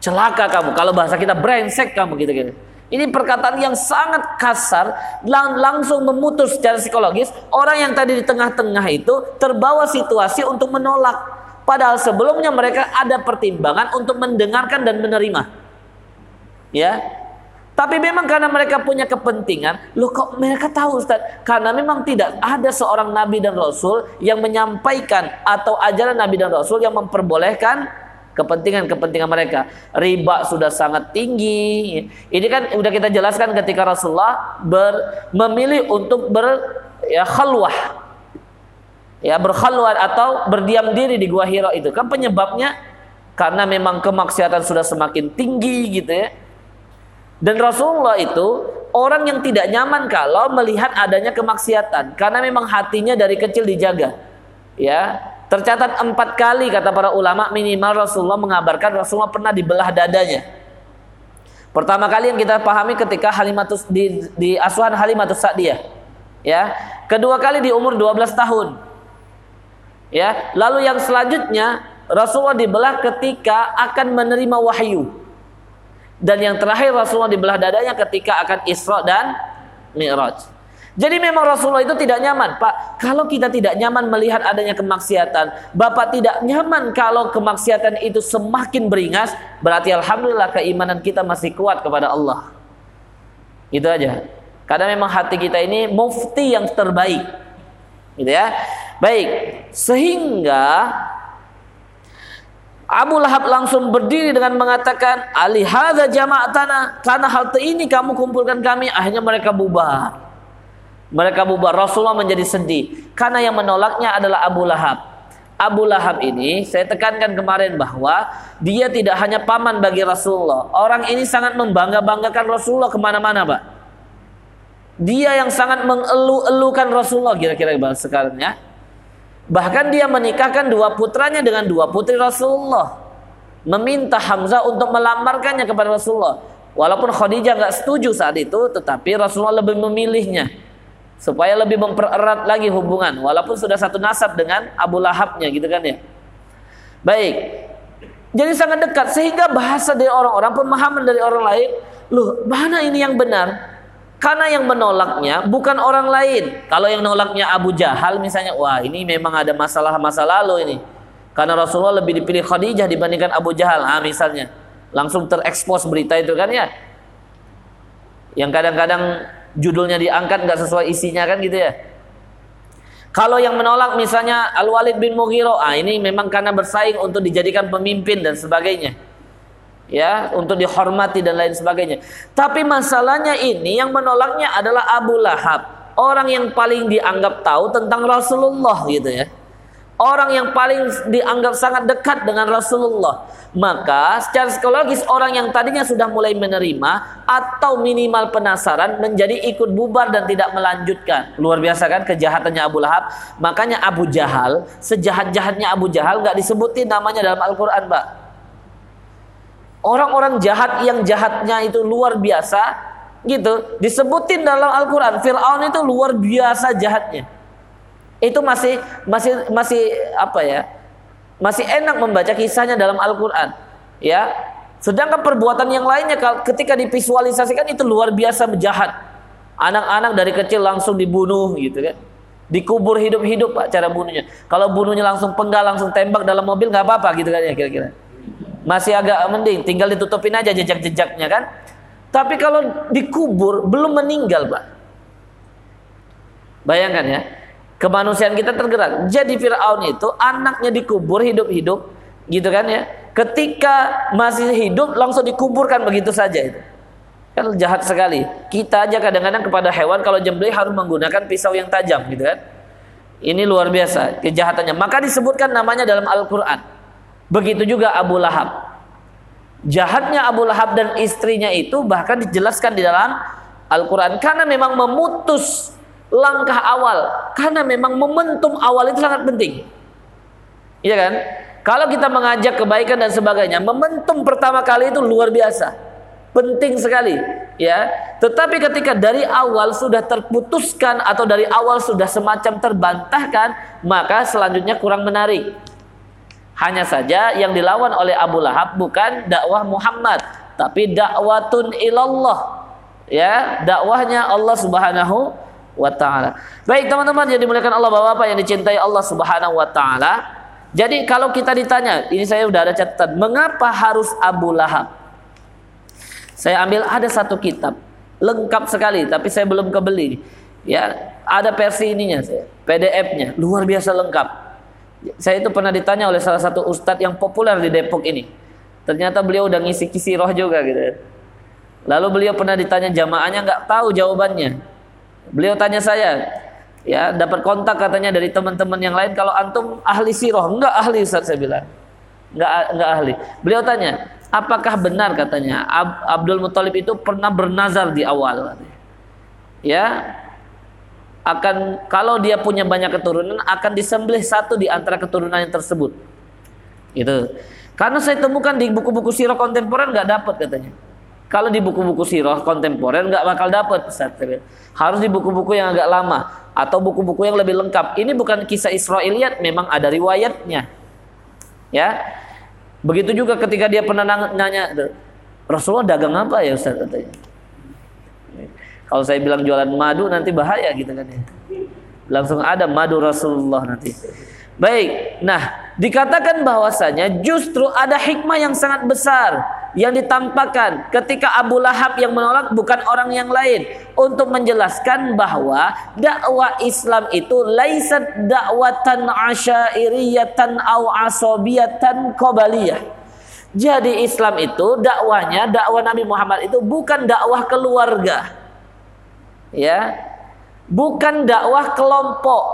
Celaka kamu. Kalau bahasa kita brengsek kamu gitu-gitu. Ini perkataan yang sangat kasar, lang langsung memutus secara psikologis. Orang yang tadi di tengah-tengah itu terbawa situasi untuk menolak. Padahal sebelumnya mereka ada pertimbangan untuk mendengarkan dan menerima. Ya, tapi memang karena mereka punya kepentingan, loh kok mereka tahu Ustaz? Karena memang tidak ada seorang nabi dan rasul yang menyampaikan atau ajaran nabi dan rasul yang memperbolehkan kepentingan-kepentingan mereka. Riba sudah sangat tinggi. Ini kan udah kita jelaskan ketika Rasulullah ber, memilih untuk ber ya khalwah. Ya berkhalwat atau berdiam diri di gua Hira itu kan penyebabnya karena memang kemaksiatan sudah semakin tinggi gitu ya. Dan Rasulullah itu orang yang tidak nyaman kalau melihat adanya kemaksiatan karena memang hatinya dari kecil dijaga. Ya, Tercatat empat kali kata para ulama minimal Rasulullah mengabarkan Rasulullah pernah dibelah dadanya. Pertama kali yang kita pahami ketika Halimatus di, di asuhan Halimatus Sa'diyah. Ya. Kedua kali di umur 12 tahun. Ya, lalu yang selanjutnya Rasulullah dibelah ketika akan menerima wahyu. Dan yang terakhir Rasulullah dibelah dadanya ketika akan Isra dan Mi'raj. Jadi memang Rasulullah itu tidak nyaman, Pak. Kalau kita tidak nyaman melihat adanya kemaksiatan, Bapak tidak nyaman kalau kemaksiatan itu semakin beringas, berarti alhamdulillah keimanan kita masih kuat kepada Allah. Itu aja. Karena memang hati kita ini mufti yang terbaik. Gitu ya. Baik, sehingga Abu Lahab langsung berdiri dengan mengatakan, "Alihadza jama'atana." Karena hal ini kamu kumpulkan kami, akhirnya mereka bubar. Mereka bubar. Rasulullah menjadi sedih karena yang menolaknya adalah Abu Lahab. Abu Lahab ini saya tekankan kemarin bahwa dia tidak hanya paman bagi Rasulullah. Orang ini sangat membangga-banggakan Rasulullah ke mana-mana, Pak. Dia yang sangat mengelu-elukan Rasulullah kira-kira sekarang ya. Bahkan dia menikahkan dua putranya dengan dua putri Rasulullah. Meminta Hamzah untuk melamarkannya kepada Rasulullah. Walaupun Khadijah nggak setuju saat itu, tetapi Rasulullah lebih memilihnya supaya lebih mempererat lagi hubungan walaupun sudah satu nasab dengan Abu Lahabnya gitu kan ya. Baik. Jadi sangat dekat sehingga bahasa dari orang-orang pemahaman dari orang lain, loh mana ini yang benar? Karena yang menolaknya bukan orang lain. Kalau yang nolaknya Abu Jahal misalnya, wah ini memang ada masalah masa lalu ini. Karena Rasulullah lebih dipilih Khadijah dibandingkan Abu Jahal, ah misalnya. Langsung terekspos berita itu kan ya. Yang kadang-kadang judulnya diangkat nggak sesuai isinya kan gitu ya. Kalau yang menolak misalnya Al Walid bin Mughirah, ah ini memang karena bersaing untuk dijadikan pemimpin dan sebagainya. Ya, untuk dihormati dan lain sebagainya. Tapi masalahnya ini yang menolaknya adalah Abu Lahab, orang yang paling dianggap tahu tentang Rasulullah gitu ya. orang yang paling dianggap sangat dekat dengan Rasulullah. Maka secara psikologis orang yang tadinya sudah mulai menerima atau minimal penasaran menjadi ikut bubar dan tidak melanjutkan. Luar biasa kan kejahatannya Abu Lahab. Makanya Abu Jahal, sejahat-jahatnya Abu Jahal nggak disebutin namanya dalam Al-Quran, Pak. Orang-orang jahat yang jahatnya itu luar biasa, gitu, disebutin dalam Al-Quran. Fir'aun itu luar biasa jahatnya. Itu masih masih masih apa ya masih enak membaca kisahnya dalam Al-Quran ya. Sedangkan perbuatan yang lainnya ketika divisualisasikan itu luar biasa jahat. Anak-anak dari kecil langsung dibunuh gitu kan. Dikubur hidup-hidup cara bunuhnya. Kalau bunuhnya langsung penggal langsung tembak dalam mobil nggak apa-apa gitu kan ya kira-kira masih agak mending tinggal ditutupin aja jejak-jejaknya kan tapi kalau dikubur belum meninggal pak bayangkan ya Kemanusiaan kita tergerak. Jadi Firaun itu anaknya dikubur hidup-hidup, gitu kan ya. Ketika masih hidup langsung dikuburkan begitu saja itu. Kan jahat sekali. Kita aja kadang-kadang kepada hewan kalau jembeli harus menggunakan pisau yang tajam gitu kan. Ini luar biasa kejahatannya. Maka disebutkan namanya dalam Al-Qur'an. Begitu juga Abu Lahab. Jahatnya Abu Lahab dan istrinya itu bahkan dijelaskan di dalam Al-Quran karena memang memutus langkah awal karena memang momentum awal itu sangat penting. Iya kan? Kalau kita mengajak kebaikan dan sebagainya, momentum pertama kali itu luar biasa. Penting sekali, ya. Tetapi ketika dari awal sudah terputuskan atau dari awal sudah semacam terbantahkan, maka selanjutnya kurang menarik. Hanya saja yang dilawan oleh Abu Lahab bukan dakwah Muhammad, tapi dakwatun ilallah. Ya, dakwahnya Allah Subhanahu wa taala. Baik teman-teman yang dimuliakan Allah Bapak-bapak yang dicintai Allah Subhanahu wa taala. Jadi kalau kita ditanya, ini saya sudah ada catatan, mengapa harus Abu Lahab? Saya ambil ada satu kitab lengkap sekali tapi saya belum kebeli. Ya, ada versi ininya saya, PDF-nya, luar biasa lengkap. Saya itu pernah ditanya oleh salah satu ustadz yang populer di Depok ini. Ternyata beliau udah ngisi kisi roh juga gitu. Lalu beliau pernah ditanya jamaahnya nggak tahu jawabannya. Beliau tanya saya, ya dapat kontak katanya dari teman-teman yang lain kalau antum ahli siroh enggak ahli Ustaz saya bilang enggak enggak ahli beliau tanya apakah benar katanya Ab, Abdul Muthalib itu pernah bernazar di awal ya akan kalau dia punya banyak keturunan akan disembelih satu di antara keturunan yang tersebut itu karena saya temukan di buku-buku sirah kontemporer nggak dapat katanya kalau di buku-buku sirah kontemporer nggak bakal dapat Harus di buku-buku yang agak lama atau buku-buku yang lebih lengkap. Ini bukan kisah Israiliyat, memang ada riwayatnya. Ya. Begitu juga ketika dia pernah nanya, Rasulullah dagang apa ya Ustaz katanya. Kalau saya bilang jualan madu nanti bahaya gitu kan ya. Langsung ada madu Rasulullah nanti. Baik, nah dikatakan bahwasanya justru ada hikmah yang sangat besar yang ditampakkan ketika Abu Lahab yang menolak bukan orang yang lain untuk menjelaskan bahwa dakwah Islam itu laisat dakwatan asyairiyatan au asobiyatan qabaliyah. Jadi Islam itu dakwahnya dakwah Nabi Muhammad itu bukan dakwah keluarga. Ya. Bukan dakwah kelompok,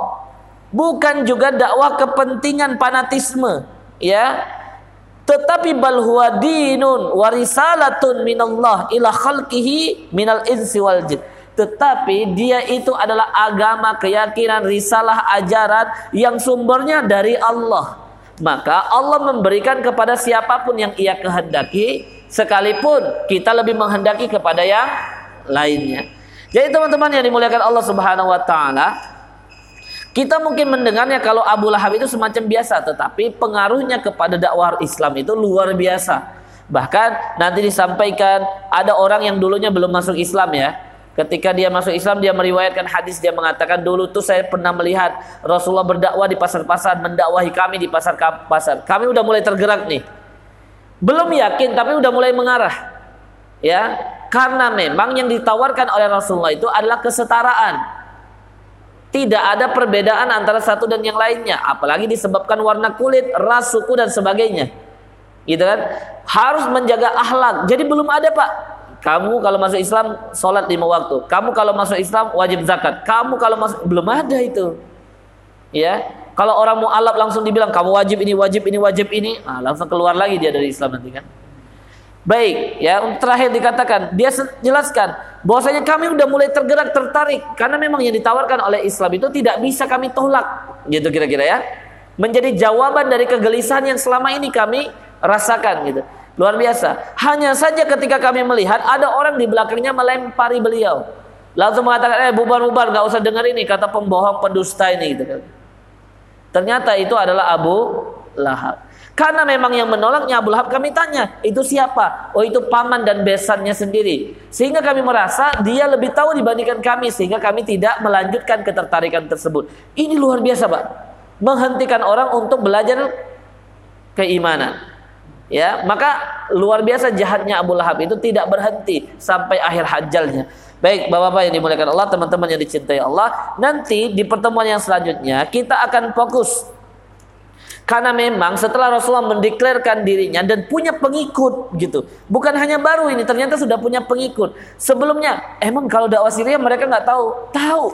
bukan juga dakwah kepentingan fanatisme. Ya. Tetapi bal huwa dinun warisalatun minallah ila khalqihi minal insi wal jin. Tetapi dia itu adalah agama keyakinan risalah ajaran yang sumbernya dari Allah. Maka Allah memberikan kepada siapa pun yang ia kehendaki sekalipun kita lebih menghendaki kepada yang lainnya jadi teman-teman yang dimuliakan Allah Subhanahu wa taala kita mungkin mendengarnya kalau Abu Lahab itu semacam biasa, tetapi pengaruhnya kepada dakwah Islam itu luar biasa. Bahkan nanti disampaikan ada orang yang dulunya belum masuk Islam ya. Ketika dia masuk Islam dia meriwayatkan hadis dia mengatakan dulu tuh saya pernah melihat Rasulullah berdakwah di pasar-pasar mendakwahi kami di pasar-pasar. Kami udah mulai tergerak nih. Belum yakin tapi udah mulai mengarah. Ya, karena memang yang ditawarkan oleh Rasulullah itu adalah kesetaraan tidak ada perbedaan antara satu dan yang lainnya, apalagi disebabkan warna kulit, ras, suku dan sebagainya. Gitu kan? Harus menjaga akhlak. Jadi belum ada, Pak. Kamu kalau masuk Islam sholat lima waktu. Kamu kalau masuk Islam wajib zakat. Kamu kalau masuk belum ada itu. Ya. Kalau orang mu'alaf langsung dibilang kamu wajib ini, wajib ini, wajib ini, nah, langsung keluar lagi dia dari Islam nanti kan. Baik, ya terakhir dikatakan dia jelaskan bahwasanya kami udah mulai tergerak tertarik karena memang yang ditawarkan oleh Islam itu tidak bisa kami tolak, gitu kira-kira ya. Menjadi jawaban dari kegelisahan yang selama ini kami rasakan gitu. Luar biasa. Hanya saja ketika kami melihat ada orang di belakangnya melempari beliau. Langsung mengatakan, eh bubar-bubar, gak usah dengar ini, kata pembohong pendusta ini. Gitu. Kan. Ternyata itu adalah Abu Lahab. Karena memang yang menolaknya Abu Lahab kami tanya, itu siapa? Oh itu paman dan besannya sendiri. Sehingga kami merasa dia lebih tahu dibandingkan kami. Sehingga kami tidak melanjutkan ketertarikan tersebut. Ini luar biasa Pak. Menghentikan orang untuk belajar keimanan. Ya, maka luar biasa jahatnya Abu Lahab itu tidak berhenti sampai akhir hajalnya. Baik, Bapak-bapak yang dimuliakan Allah, teman-teman yang dicintai Allah, nanti di pertemuan yang selanjutnya kita akan fokus karena memang setelah Rasulullah mendeklarkan dirinya dan punya pengikut gitu. Bukan hanya baru ini, ternyata sudah punya pengikut. Sebelumnya, emang kalau dakwah Syria mereka nggak tahu? Tahu.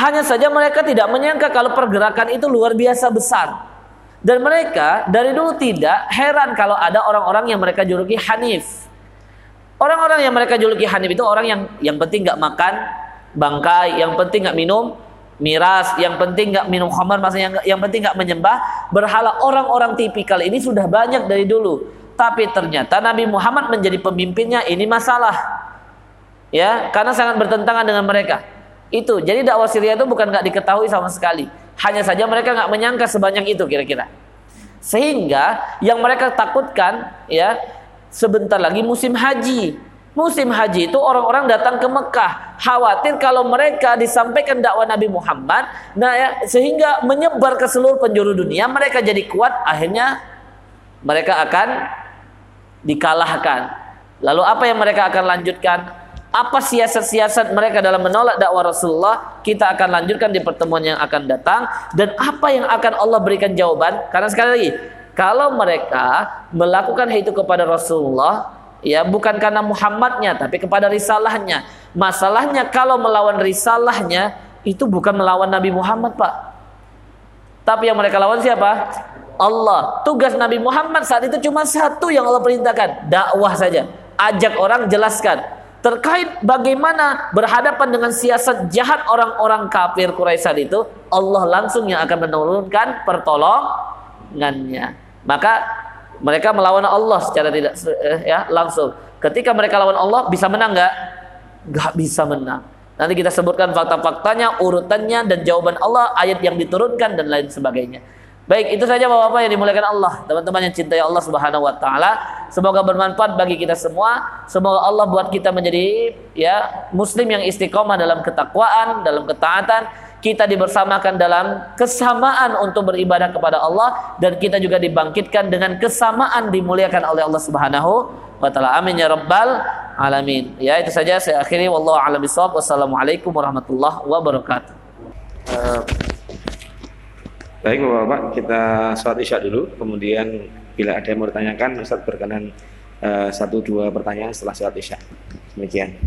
Hanya saja mereka tidak menyangka kalau pergerakan itu luar biasa besar. Dan mereka dari dulu tidak heran kalau ada orang-orang yang mereka juluki Hanif. Orang-orang yang mereka juluki Hanif itu orang yang yang penting nggak makan bangkai, yang penting nggak minum miras, yang penting nggak minum khamar, maksudnya yang, yang penting nggak menyembah berhala. Orang-orang tipikal ini sudah banyak dari dulu. Tapi ternyata Nabi Muhammad menjadi pemimpinnya ini masalah. Ya, karena sangat bertentangan dengan mereka. Itu. Jadi dakwah Syria itu bukan nggak diketahui sama sekali. Hanya saja mereka nggak menyangka sebanyak itu kira-kira. Sehingga yang mereka takutkan ya sebentar lagi musim haji. Musim haji itu orang-orang datang ke Mekah, khawatir kalau mereka disampaikan dakwah Nabi Muhammad, nah ya, sehingga menyebar ke seluruh penjuru dunia, mereka jadi kuat, akhirnya mereka akan dikalahkan. Lalu apa yang mereka akan lanjutkan? apa siasat-siasat mereka dalam menolak dakwah Rasulullah kita akan lanjutkan di pertemuan yang akan datang dan apa yang akan Allah berikan jawaban karena sekali lagi kalau mereka melakukan itu kepada Rasulullah ya bukan karena Muhammadnya tapi kepada risalahnya. Masalahnya kalau melawan risalahnya itu bukan melawan Nabi Muhammad Pak. Tapi yang mereka lawan siapa? Allah. Tugas Nabi Muhammad saat itu cuma satu yang Allah perintahkan. Dakwah saja. Ajak orang jelaskan. Terkait bagaimana berhadapan dengan siasat jahat orang-orang kafir Quraisy itu, Allah langsung yang akan menurunkan pertolongannya. Maka mereka melawan Allah secara tidak eh, ya langsung. Ketika mereka lawan Allah bisa menang nggak? Nggak bisa menang. Nanti kita sebutkan fakta-faktanya, urutannya dan jawaban Allah, ayat yang diturunkan dan lain sebagainya. Baik, itu saja Bapak-bapak yang dimuliakan Allah, teman-teman yang cintai Allah Subhanahu wa taala. Semoga bermanfaat bagi kita semua. Semoga Allah buat kita menjadi ya muslim yang istiqomah dalam ketakwaan, dalam ketaatan. Kita dibersamakan dalam kesamaan untuk beribadah kepada Allah dan kita juga dibangkitkan dengan kesamaan dimuliakan oleh Allah Subhanahu wa taala. Amin ya rabbal alamin. Ya, itu saja saya akhiri wallahu a'lam bishawab. Wassalamualaikum warahmatullahi wabarakatuh. Uh,
Baik Bapak-Bapak, kita sholat isya dulu. Kemudian bila ada yang mau ditanyakan, Ustaz berkenan uh, satu dua pertanyaan setelah sholat isya. Demikian.